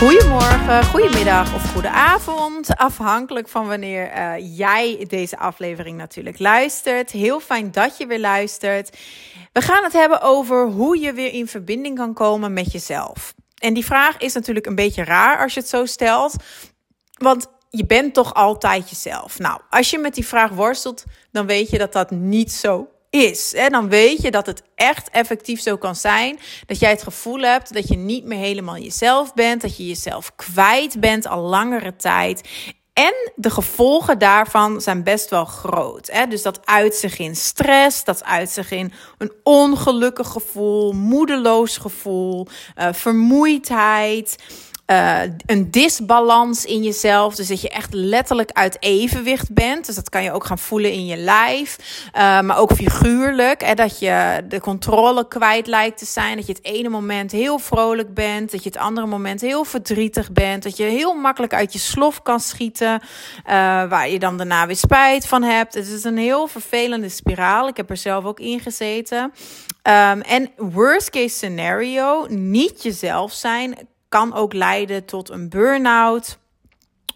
Goedemorgen, goedemiddag of goede avond. Afhankelijk van wanneer uh, jij deze aflevering natuurlijk luistert. Heel fijn dat je weer luistert. We gaan het hebben over hoe je weer in verbinding kan komen met jezelf. En die vraag is natuurlijk een beetje raar als je het zo stelt. Want je bent toch altijd jezelf. Nou, als je met die vraag worstelt, dan weet je dat dat niet zo is. En dan weet je dat het echt effectief zo kan zijn. Dat jij het gevoel hebt dat je niet meer helemaal jezelf bent. Dat je jezelf kwijt bent al langere tijd. En de gevolgen daarvan zijn best wel groot. Hè? Dus dat uit zich in stress, dat uit zich in een ongelukkig gevoel, moedeloos gevoel, uh, vermoeidheid. Uh, een disbalans in jezelf. Dus dat je echt letterlijk uit evenwicht bent. Dus dat kan je ook gaan voelen in je lijf. Uh, maar ook figuurlijk. Hè, dat je de controle kwijt lijkt te zijn. Dat je het ene moment heel vrolijk bent. Dat je het andere moment heel verdrietig bent. Dat je heel makkelijk uit je slof kan schieten. Uh, waar je dan daarna weer spijt van hebt. Het is een heel vervelende spiraal. Ik heb er zelf ook in gezeten. Um, en worst case scenario, niet jezelf zijn kan ook leiden tot een burn-out,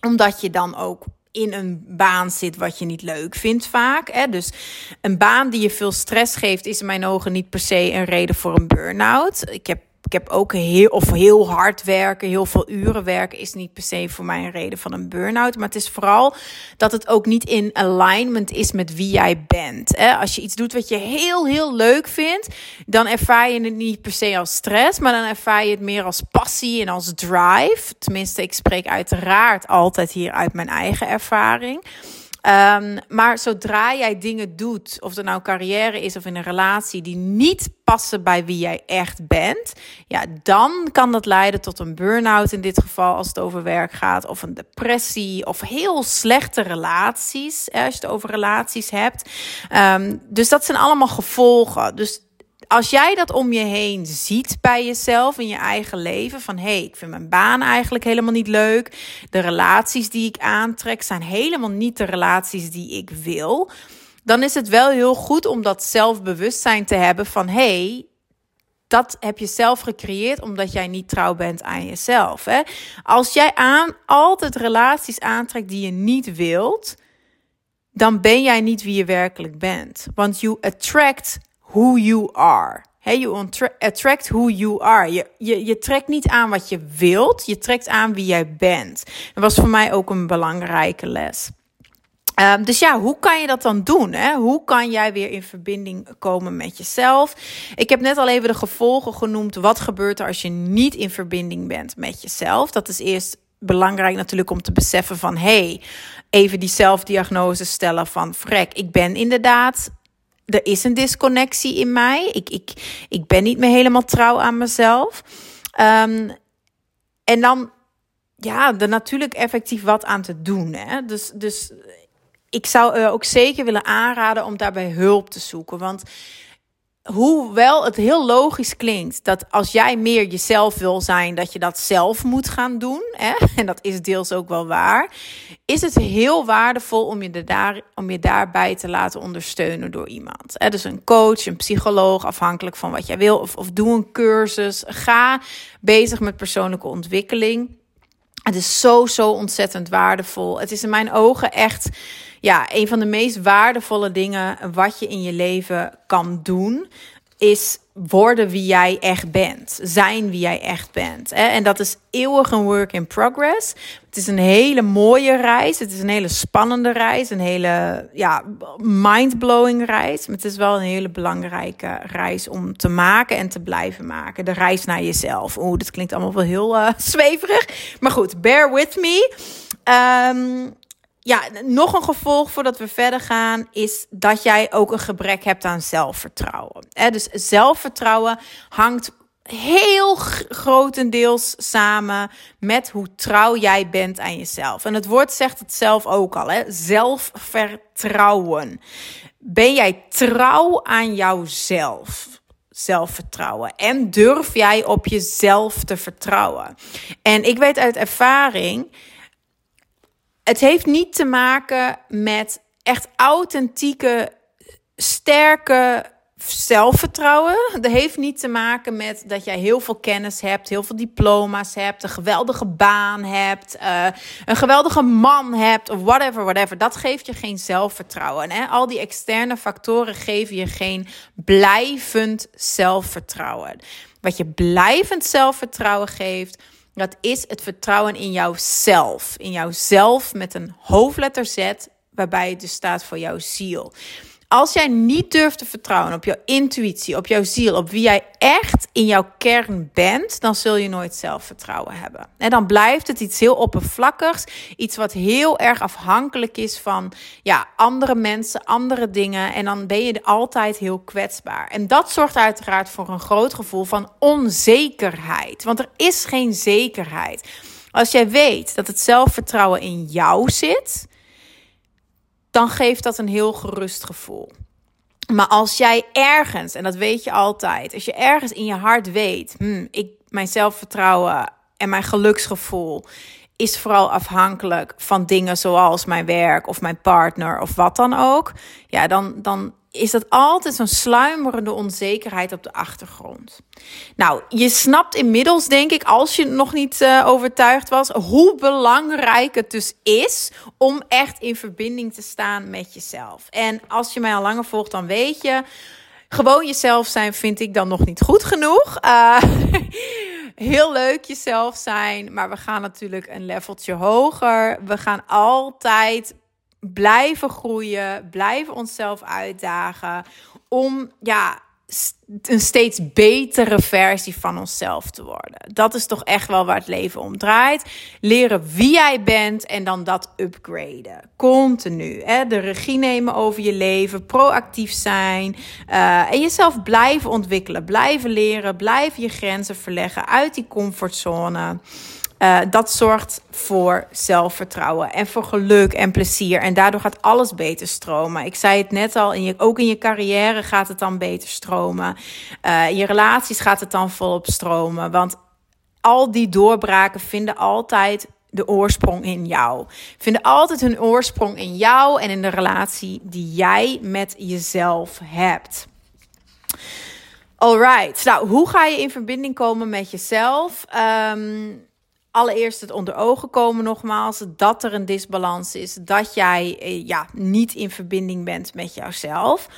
omdat je dan ook in een baan zit wat je niet leuk vindt vaak. Hè? Dus een baan die je veel stress geeft, is in mijn ogen niet per se een reden voor een burn-out. Ik heb ik heb ook heel, of heel hard werken, heel veel uren werken, is niet per se voor mij een reden van een burn-out. Maar het is vooral dat het ook niet in alignment is met wie jij bent. Als je iets doet wat je heel, heel leuk vindt, dan ervaar je het niet per se als stress, maar dan ervaar je het meer als passie en als drive. Tenminste, ik spreek uiteraard altijd hier uit mijn eigen ervaring. Um, maar zodra jij dingen doet, of het nou carrière is of in een relatie, die niet passen bij wie jij echt bent, ja, dan kan dat leiden tot een burn-out in dit geval als het over werk gaat, of een depressie, of heel slechte relaties, als je het over relaties hebt. Um, dus dat zijn allemaal gevolgen. Dus als jij dat om je heen ziet bij jezelf in je eigen leven, van hé, hey, ik vind mijn baan eigenlijk helemaal niet leuk, de relaties die ik aantrek zijn helemaal niet de relaties die ik wil, dan is het wel heel goed om dat zelfbewustzijn te hebben van hé, hey, dat heb je zelf gecreëerd omdat jij niet trouw bent aan jezelf. Hè? Als jij aan, altijd relaties aantrekt die je niet wilt, dan ben jij niet wie je werkelijk bent. Want you attract who you are. Hey, you attract who you are. Je, je, je trekt niet aan wat je wilt, je trekt aan wie jij bent. Dat was voor mij ook een belangrijke les. Um, dus ja, hoe kan je dat dan doen? Hè? Hoe kan jij weer in verbinding komen met jezelf? Ik heb net al even de gevolgen genoemd. Wat gebeurt er als je niet in verbinding bent met jezelf? Dat is eerst belangrijk natuurlijk om te beseffen van... hey, even die zelfdiagnose stellen van... vrek, ik ben inderdaad er is een disconnectie in mij. Ik, ik, ik ben niet meer helemaal trouw aan mezelf. Um, en dan, ja, er natuurlijk effectief wat aan te doen. Hè? Dus, dus ik zou ook zeker willen aanraden om daarbij hulp te zoeken. Want hoewel het heel logisch klinkt dat als jij meer jezelf wil zijn, dat je dat zelf moet gaan doen. Hè? En dat is deels ook wel waar. Is het heel waardevol om je, daar, om je daarbij te laten ondersteunen door iemand. Hè? Dus een coach, een psycholoog, afhankelijk van wat jij wil. Of, of doe een cursus. Ga bezig met persoonlijke ontwikkeling. Het is zo, zo ontzettend waardevol. Het is in mijn ogen echt ja, een van de meest waardevolle dingen wat je in je leven kan doen, is worden wie jij echt bent. Zijn wie jij echt bent. En dat is eeuwig een work in progress. Het is een hele mooie reis. Het is een hele spannende reis. Een hele ja, mind-blowing reis. Maar het is wel een hele belangrijke reis om te maken en te blijven maken. De reis naar jezelf. Oeh, dat klinkt allemaal wel heel uh, zweverig. Maar goed, bear with me. Um, ja, nog een gevolg voordat we verder gaan is dat jij ook een gebrek hebt aan zelfvertrouwen. Dus zelfvertrouwen hangt heel grotendeels samen met hoe trouw jij bent aan jezelf. En het woord zegt het zelf ook al, hè? zelfvertrouwen. Ben jij trouw aan jouzelf? zelfvertrouwen? En durf jij op jezelf te vertrouwen? En ik weet uit ervaring, het heeft niet te maken met echt authentieke, sterke zelfvertrouwen. Dat heeft niet te maken met dat jij heel veel kennis hebt, heel veel diploma's hebt, een geweldige baan hebt, uh, een geweldige man hebt of whatever, whatever. Dat geeft je geen zelfvertrouwen. En al die externe factoren geven je geen blijvend zelfvertrouwen. Wat je blijvend zelfvertrouwen geeft, dat is het vertrouwen in jouzelf. In jouzelf met een hoofdletter Z, waarbij het dus staat voor jouw ziel. Als jij niet durft te vertrouwen op jouw intuïtie, op jouw ziel, op wie jij echt in jouw kern bent, dan zul je nooit zelfvertrouwen hebben. En dan blijft het iets heel oppervlakkigs, iets wat heel erg afhankelijk is van ja, andere mensen, andere dingen. En dan ben je altijd heel kwetsbaar. En dat zorgt uiteraard voor een groot gevoel van onzekerheid. Want er is geen zekerheid. Als jij weet dat het zelfvertrouwen in jou zit dan geeft dat een heel gerust gevoel. Maar als jij ergens, en dat weet je altijd, als je ergens in je hart weet, hmm, ik, mijn zelfvertrouwen en mijn geluksgevoel is vooral afhankelijk van dingen zoals mijn werk of mijn partner of wat dan ook, ja, dan, dan is dat altijd zo'n sluimerende onzekerheid op de achtergrond. Nou, je snapt inmiddels, denk ik, als je nog niet uh, overtuigd was, hoe belangrijk het dus is om echt in verbinding te staan met jezelf. En als je mij al langer volgt, dan weet je, gewoon jezelf zijn vind ik dan nog niet goed genoeg. Uh, heel leuk jezelf zijn, maar we gaan natuurlijk een leveltje hoger. We gaan altijd blijven groeien, blijven onszelf uitdagen om ja, een steeds betere versie van onszelf te worden. Dat is toch echt wel waar het leven om draait. Leren wie jij bent en dan dat upgraden. Continu. Hè? De regie nemen over je leven, proactief zijn uh, en jezelf blijven ontwikkelen, blijven leren, blijven je grenzen verleggen uit die comfortzone. Uh, dat zorgt voor zelfvertrouwen en voor geluk en plezier. En daardoor gaat alles beter stromen. Ik zei het net al, in je, ook in je carrière gaat het dan beter stromen. Uh, in je relaties gaat het dan volop stromen. Want al die doorbraken vinden altijd de oorsprong in jou. Vinden altijd hun oorsprong in jou en in de relatie die jij met jezelf hebt. Alright, nou hoe ga je in verbinding komen met jezelf? Um, allereerst het onder ogen komen nogmaals dat er een disbalans is, dat jij eh, ja, niet in verbinding bent met jouzelf.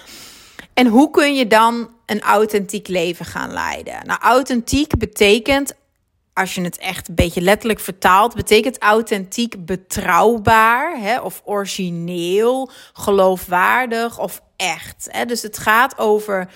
En hoe kun je dan een authentiek leven gaan leiden? Nou, authentiek betekent, als je het echt een beetje letterlijk vertaalt, betekent authentiek betrouwbaar hè, of origineel, geloofwaardig of echt. Hè? Dus het gaat over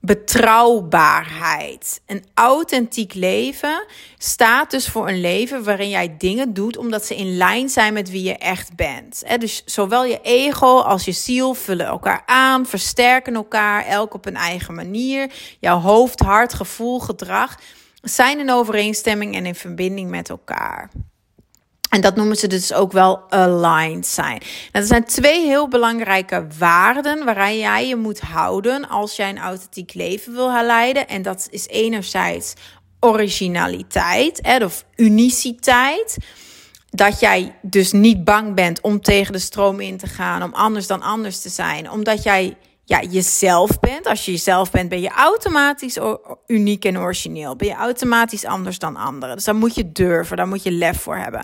betrouwbaarheid. Een authentiek leven staat dus voor een leven waarin jij dingen doet omdat ze in lijn zijn met wie je echt bent. Dus zowel je ego als je ziel vullen elkaar aan, versterken elkaar, elk op een eigen manier. Jouw hoofd, hart, gevoel, gedrag zijn in overeenstemming en in verbinding met elkaar. En dat noemen ze dus ook wel aligned zijn. er zijn twee heel belangrijke waarden waaraan jij je moet houden als jij een authentiek leven wil leiden. En dat is enerzijds originaliteit of uniciteit. Dat jij dus niet bang bent om tegen de stroom in te gaan, om anders dan anders te zijn. Omdat jij ja, jezelf bent. Als je jezelf bent, ben je automatisch uniek en origineel. Ben je automatisch anders dan anderen. Dus daar moet je durven, daar moet je lef voor hebben.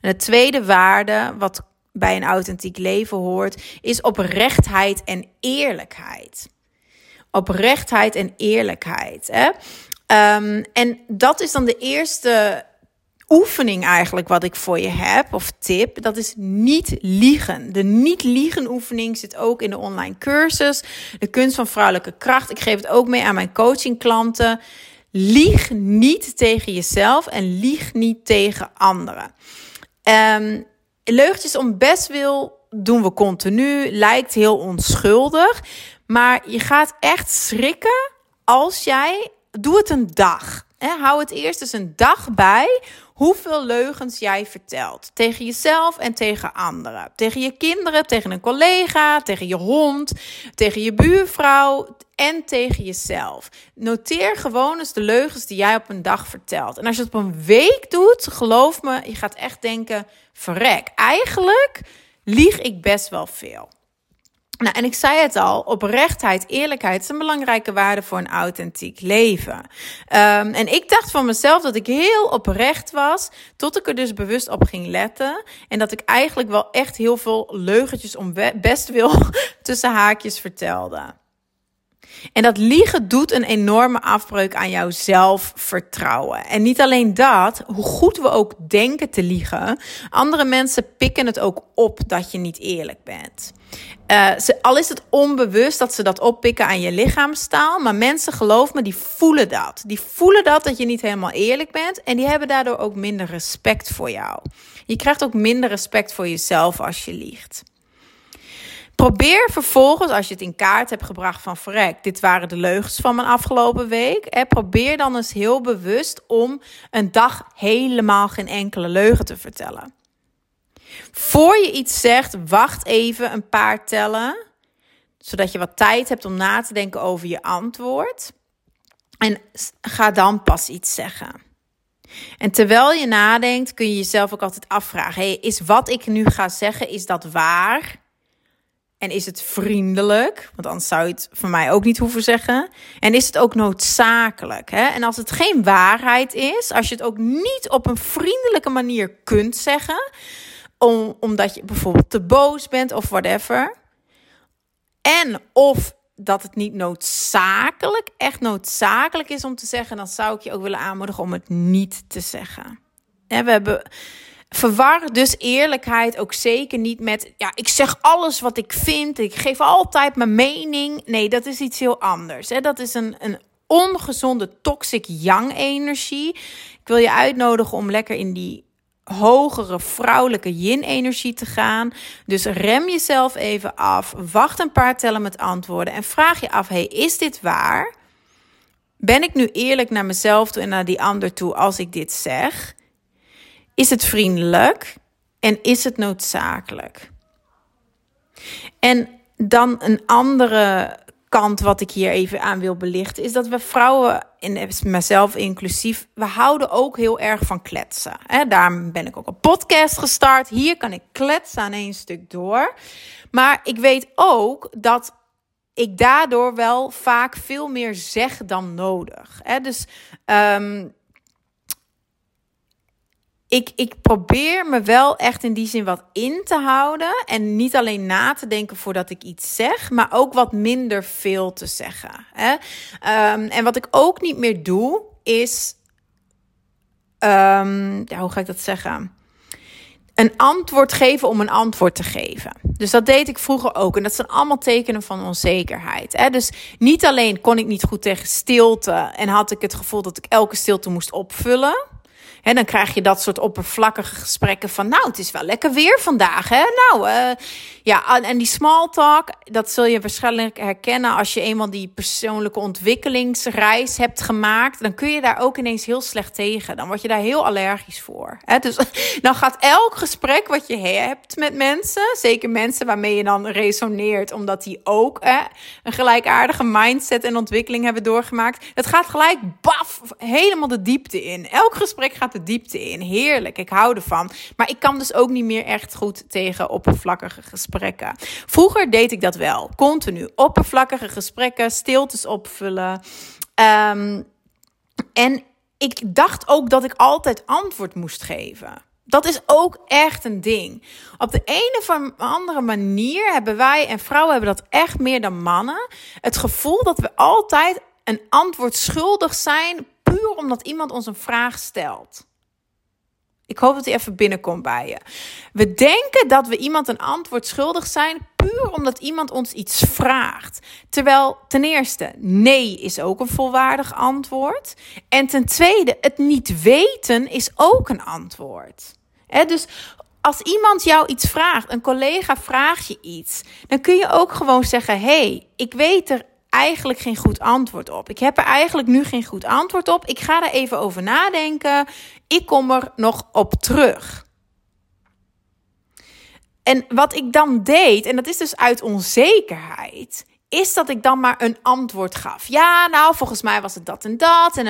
En de tweede waarde, wat bij een authentiek leven hoort, is oprechtheid en eerlijkheid. Oprechtheid en eerlijkheid. Hè? Um, en dat is dan de eerste oefening eigenlijk wat ik voor je heb, of tip, dat is niet liegen. De niet liegen oefening zit ook in de online cursus, de kunst van vrouwelijke kracht. Ik geef het ook mee aan mijn coaching klanten. Lieg niet tegen jezelf en lieg niet tegen anderen. Um, leugentjes om best wil doen we continu, lijkt heel onschuldig, maar je gaat echt schrikken als jij, doe het een dag. hou het eerst eens een dag bij hoeveel leugens jij vertelt. Tegen jezelf en tegen anderen. Tegen je kinderen, tegen een collega, tegen je hond, tegen je buurvrouw en tegen jezelf. Noteer gewoon eens de leugens die jij op een dag vertelt. En als je het op een week doet, geloof me, je gaat echt denken: verrek, eigenlijk lieg ik best wel veel. Nou, en ik zei het al, oprechtheid, eerlijkheid een belangrijke waarde voor een authentiek leven. Um, en ik dacht van mezelf dat ik heel oprecht was, tot ik er dus bewust op ging letten. En dat ik eigenlijk wel echt heel veel leugentjes om best wil tussen haakjes vertelde. En dat liegen doet een enorme afbreuk aan jouw zelfvertrouwen. En niet alleen dat, hoe goed we ook denken te liegen, andere mensen pikken het ook op dat je niet eerlijk bent. Uh, ze, al is het onbewust dat ze dat oppikken aan je lichaamstaal, maar mensen, geloof me, die voelen dat. Die voelen dat dat je niet helemaal eerlijk bent en die hebben daardoor ook minder respect voor jou. Je krijgt ook minder respect voor jezelf als je liegt. Probeer vervolgens, als je het in kaart hebt gebracht van verrek, dit waren de leugens van mijn afgelopen week. Hè, probeer dan eens heel bewust om een dag helemaal geen enkele leugen te vertellen. Voor je iets zegt, wacht even een paar tellen, zodat je wat tijd hebt om na te denken over je antwoord. En ga dan pas iets zeggen. En terwijl je nadenkt, kun je jezelf ook altijd afvragen: hey, is wat ik nu ga zeggen, is dat waar? En is het vriendelijk? Want anders zou je het van mij ook niet hoeven zeggen. En is het ook noodzakelijk? Hè? En als het geen waarheid is, als je het ook niet op een vriendelijke manier kunt zeggen, om, omdat je bijvoorbeeld te boos bent of whatever. En of dat het niet noodzakelijk, echt noodzakelijk is om te zeggen, dan zou ik je ook willen aanmoedigen om het niet te zeggen. we hebben verwar dus eerlijkheid ook zeker niet met, ja, ik zeg alles wat ik vind, ik geef altijd mijn mening. Nee, dat is iets heel anders. Hè? Dat is een, een ongezonde toxic yang energie. Ik wil je uitnodigen om lekker in die hogere vrouwelijke yin-energie te gaan. Dus rem jezelf even af, wacht een paar tellen met antwoorden en vraag je af: hey, is dit waar? Ben ik nu eerlijk naar mezelf toe en naar die ander toe als ik dit zeg? Is het vriendelijk en is het noodzakelijk? En dan een andere kant wat ik hier even aan wil belichten, is dat we vrouwen, en mezelf inclusief, we houden ook heel erg van kletsen. Hè? Daarom ben ik ook een podcast gestart. Hier kan ik kletsen aan één stuk door. Maar ik weet ook dat ik daardoor wel vaak veel meer zeg dan nodig. Hè? Dus um, ik, ik probeer me wel echt in die zin wat in te houden. En niet alleen na te denken voordat ik iets zeg, maar ook wat minder veel te zeggen. Hè? Um, en wat ik ook niet meer doe, is. Um, ja, hoe ga ik dat zeggen? Een antwoord geven om een antwoord te geven. Dus dat deed ik vroeger ook. En dat zijn allemaal tekenen van onzekerheid. Hè? Dus niet alleen kon ik niet goed tegen stilte en had ik het gevoel dat ik elke stilte moest opvullen. En dan krijg je dat soort oppervlakkige gesprekken van, nou, het is wel lekker weer vandaag, hè? Nou, uh, ja, en die small talk, dat zul je waarschijnlijk herkennen als je eenmaal die persoonlijke ontwikkelingsreis hebt gemaakt. Dan kun je daar ook ineens heel slecht tegen. Dan word je daar heel allergisch voor. Dus dan gaat elk gesprek wat je hebt met mensen, zeker mensen waarmee je dan resoneert, omdat die ook een gelijkaardige mindset en ontwikkeling hebben doorgemaakt. Het gaat gelijk baf, helemaal de diepte in. Elk gesprek gaat de diepte in. Heerlijk, ik hou ervan. Maar ik kan dus ook niet meer echt goed tegen oppervlakkige gesprekken. Vroeger deed ik dat wel. Continu oppervlakkige gesprekken, stiltes opvullen. Um, en ik dacht ook dat ik altijd antwoord moest geven. Dat is ook echt een ding. Op de een of andere manier hebben wij en vrouwen hebben dat echt meer dan mannen. Het gevoel dat we altijd een antwoord schuldig zijn puur omdat iemand ons een vraag stelt. Ik hoop dat hij even binnenkomt bij je. We denken dat we iemand een antwoord schuldig zijn puur omdat iemand ons iets vraagt. Terwijl ten eerste, nee is ook een volwaardig antwoord. En ten tweede, het niet weten is ook een antwoord. dus als iemand jou iets vraagt, een collega vraagt je iets, dan kun je ook gewoon zeggen: hey, ik weet er eigenlijk geen goed antwoord op. Ik heb er eigenlijk nu geen goed antwoord op. Ik ga er even over nadenken. Ik kom er nog op terug. En wat ik dan deed, en dat is dus uit onzekerheid, is dat ik dan maar een antwoord gaf. Ja, nou, volgens mij was het dat en dat. En,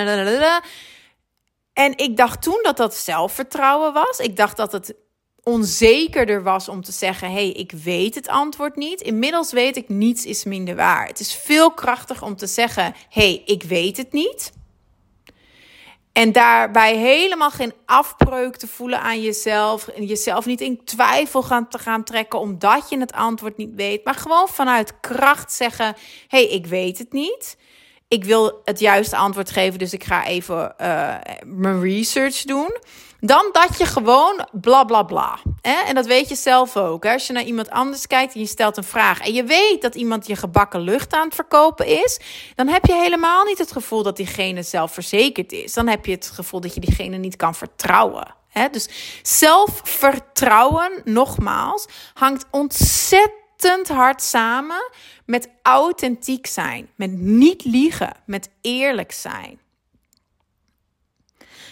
en ik dacht toen dat dat zelfvertrouwen was. Ik dacht dat het onzekerder was om te zeggen: hey, ik weet het antwoord niet. Inmiddels weet ik niets is minder waar. Het is veel krachtiger om te zeggen: hey, ik weet het niet. En daarbij helemaal geen afbreuk te voelen aan jezelf. En jezelf niet in twijfel gaan, te gaan trekken omdat je het antwoord niet weet. Maar gewoon vanuit kracht zeggen: hé, hey, ik weet het niet. Ik wil het juiste antwoord geven, dus ik ga even uh, mijn research doen. Dan dat je gewoon bla bla bla. Hè? En dat weet je zelf ook. Als je naar iemand anders kijkt en je stelt een vraag. En je weet dat iemand je gebakken lucht aan het verkopen is. Dan heb je helemaal niet het gevoel dat diegene zelfverzekerd is. Dan heb je het gevoel dat je diegene niet kan vertrouwen. Hè? Dus zelfvertrouwen, nogmaals, hangt ontzettend hard samen met authentiek zijn. Met niet liegen. Met eerlijk zijn.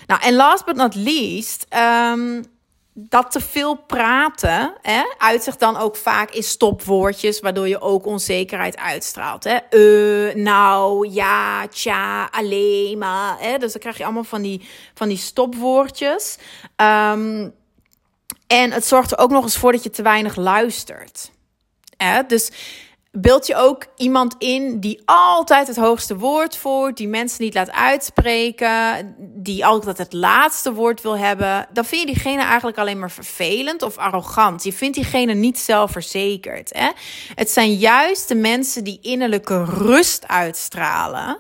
Nou, en last but not least, um, dat te veel praten hè, uit zich dan ook vaak in stopwoordjes, waardoor je ook onzekerheid uitstraalt. Hè. Uh, nou, ja, tja, alleen maar. Hè. Dus dan krijg je allemaal van die, van die stopwoordjes. Um, en het zorgt er ook nog eens voor dat je te weinig luistert. Hè. Dus beeld je ook iemand in die altijd het hoogste woord voert, die mensen niet laat uitspreken, die altijd het laatste woord wil hebben, dan vind je diegene eigenlijk alleen maar vervelend of arrogant. Je vindt diegene niet zelfverzekerd. Hè? Het zijn juist de mensen die innerlijke rust uitstralen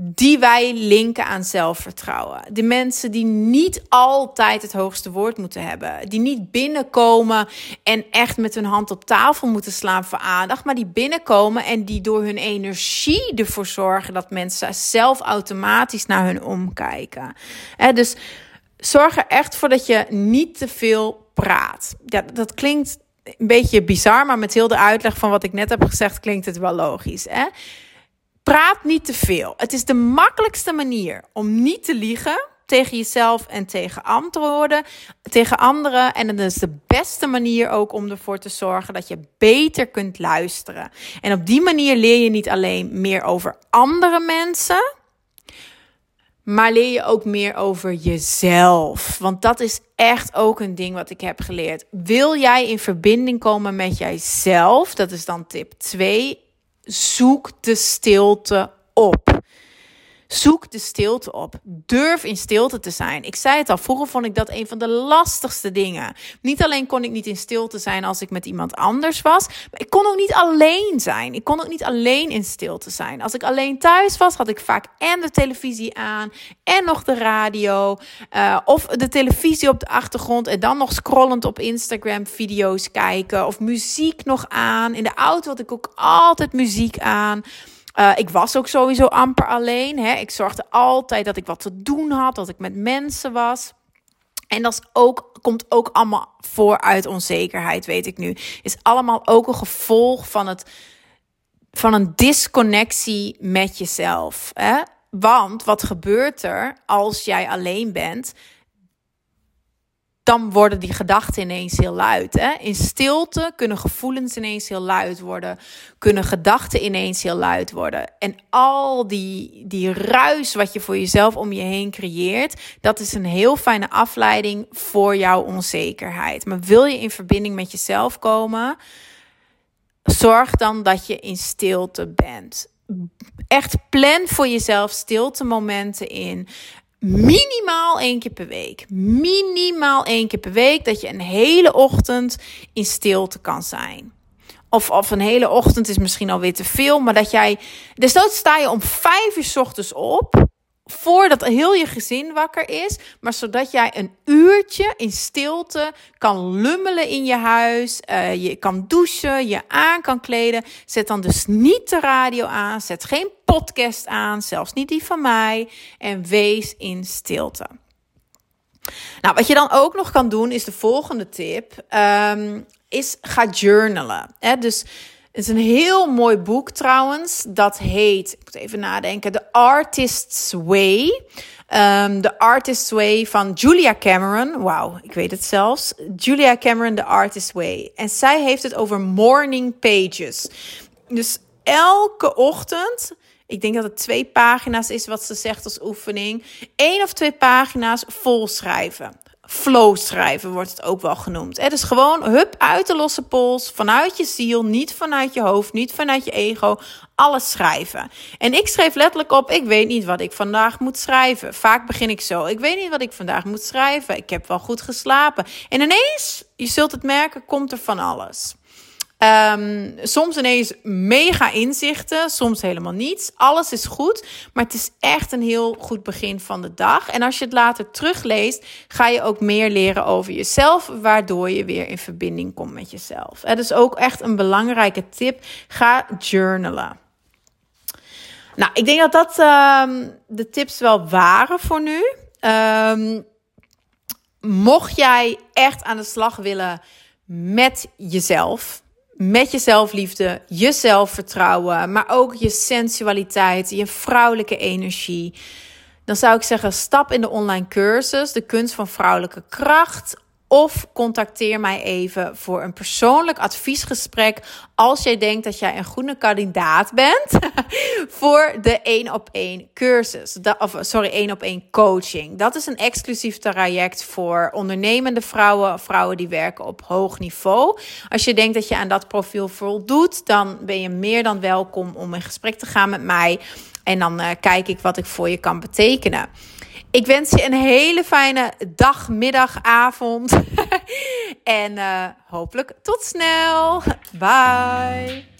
die wij linken aan zelfvertrouwen. De mensen die niet altijd het hoogste woord moeten hebben. Die niet binnenkomen en echt met hun hand op tafel moeten slaan voor aandacht. Maar die binnenkomen en die door hun energie ervoor zorgen dat mensen zelf automatisch naar hun omkijken. dus zorg er echt voor dat je niet te veel praat. Ja, dat klinkt een beetje bizar, maar met heel de uitleg van wat ik net heb gezegd klinkt het wel logisch. Hè? Praat niet te veel. Het is de makkelijkste manier om niet te liegen tegen jezelf en tegen antwoorden, tegen anderen. En het is de beste manier ook om ervoor te zorgen dat je beter kunt luisteren. En op die manier leer je niet alleen meer over andere mensen, maar leer je ook meer over jezelf. Want dat is echt ook een ding wat ik heb geleerd. Wil jij in verbinding komen met jijzelf? Dat is dan tip 2 zoek de stilte op. Zoek de stilte op. Durf in stilte te zijn. Ik zei het al, vroeger vond ik dat een van de lastigste dingen. Niet alleen kon ik niet in stilte zijn als ik met iemand anders was, maar ik kon ook niet alleen zijn. Ik kon ook niet alleen in stilte zijn. Als ik alleen thuis was, had ik vaak en de televisie aan en nog de radio. Uh, of de televisie op de achtergrond en dan nog scrollend op Instagram video's kijken. Of muziek nog aan. In de auto had ik ook altijd muziek aan. Uh, ik was ook sowieso amper alleen. Hè. Ik zorgde altijd dat ik wat te doen had, dat ik met mensen was. En dat is ook, komt ook allemaal voor uit onzekerheid, weet ik nu. Is allemaal ook een gevolg van, het, van een disconnectie met jezelf. Hè? Want wat gebeurt er als jij alleen bent? Dan worden die gedachten ineens heel luid. Hè? In stilte kunnen gevoelens ineens heel luid worden, kunnen gedachten ineens heel luid worden. En al die, die ruis wat je voor jezelf om je heen creëert, dat is een heel fijne afleiding voor jouw onzekerheid. Maar wil je in verbinding met jezelf komen, zorg dan dat je in stilte bent. Echt plan voor jezelf stilte momenten in minimaal één keer per week. Minimaal één keer per week dat je een hele ochtend in stilte kan zijn. Of, of een hele ochtend is misschien alweer te veel, maar dat jij. Dus sta je om vijf uur s ochtends op voordat heel je gezin wakker is, maar zodat jij een uurtje in stilte kan lummelen in je huis, uh, je kan douchen, je aan kan kleden. Zet dan dus niet de radio aan, zet geen podcast aan, zelfs niet die van mij, en wees in stilte. Nou, wat je dan ook nog kan doen, is de volgende tip, um, is ga journalen. Hè? Dus Het is een heel mooi boek trouwens. Dat heet, ik moet even nadenken, The Artist's Way. Um, The Artist's Way van Julia Cameron. Wauw, ik weet het zelfs. Julia Cameron, The Artist's Way. En zij heeft het over morning pages. Dus elke ochtend ik denk dat het twee pagina's is wat ze zegt als oefening. Eén of twee pagina's vol schrijven. Flow schrijven wordt het ook wel genoemd. Het is gewoon hup uit de losse pols, vanuit je ziel, niet vanuit je hoofd, niet vanuit je ego, alles schrijven. En ik schreef letterlijk op: ik weet niet wat ik vandaag moet schrijven. Vaak begin ik zo: ik weet niet wat ik vandaag moet schrijven. Ik heb wel goed geslapen. En ineens, je zult het merken, komt er van alles. Um, soms ineens mega inzichten, soms helemaal niets. Alles is goed, maar het is echt een heel goed begin van de dag. En als je het later terugleest, ga je ook meer leren over jezelf, waardoor je weer in verbinding komt met jezelf. Het is ook echt een belangrijke tip. Ga journalen. Nou, ik denk dat dat um, de tips wel waren voor nu. Um, mocht jij echt aan de slag willen met jezelf met je zelfliefde, je zelfvertrouwen, maar ook je sensualiteit, je vrouwelijke energie. Dan zou ik zeggen: stap in de online cursus, de kunst van vrouwelijke kracht. Of contacteer mij even voor een persoonlijk adviesgesprek als jij denkt dat jij een goede kandidaat bent voor de 1 op 1 cursus. sorry, 1 op 1 coaching. Dat is een exclusief traject voor ondernemende vrouwen, vrouwen die werken op hoog niveau. Als je denkt dat je aan dat profiel voldoet, dan ben je meer dan welkom om in gesprek te gaan met mij. En dan uh, kijk ik wat ik voor je kan betekenen. Ik wens je een hele fijne dag, middag, avond. en uh, hopelijk tot snel. Bye.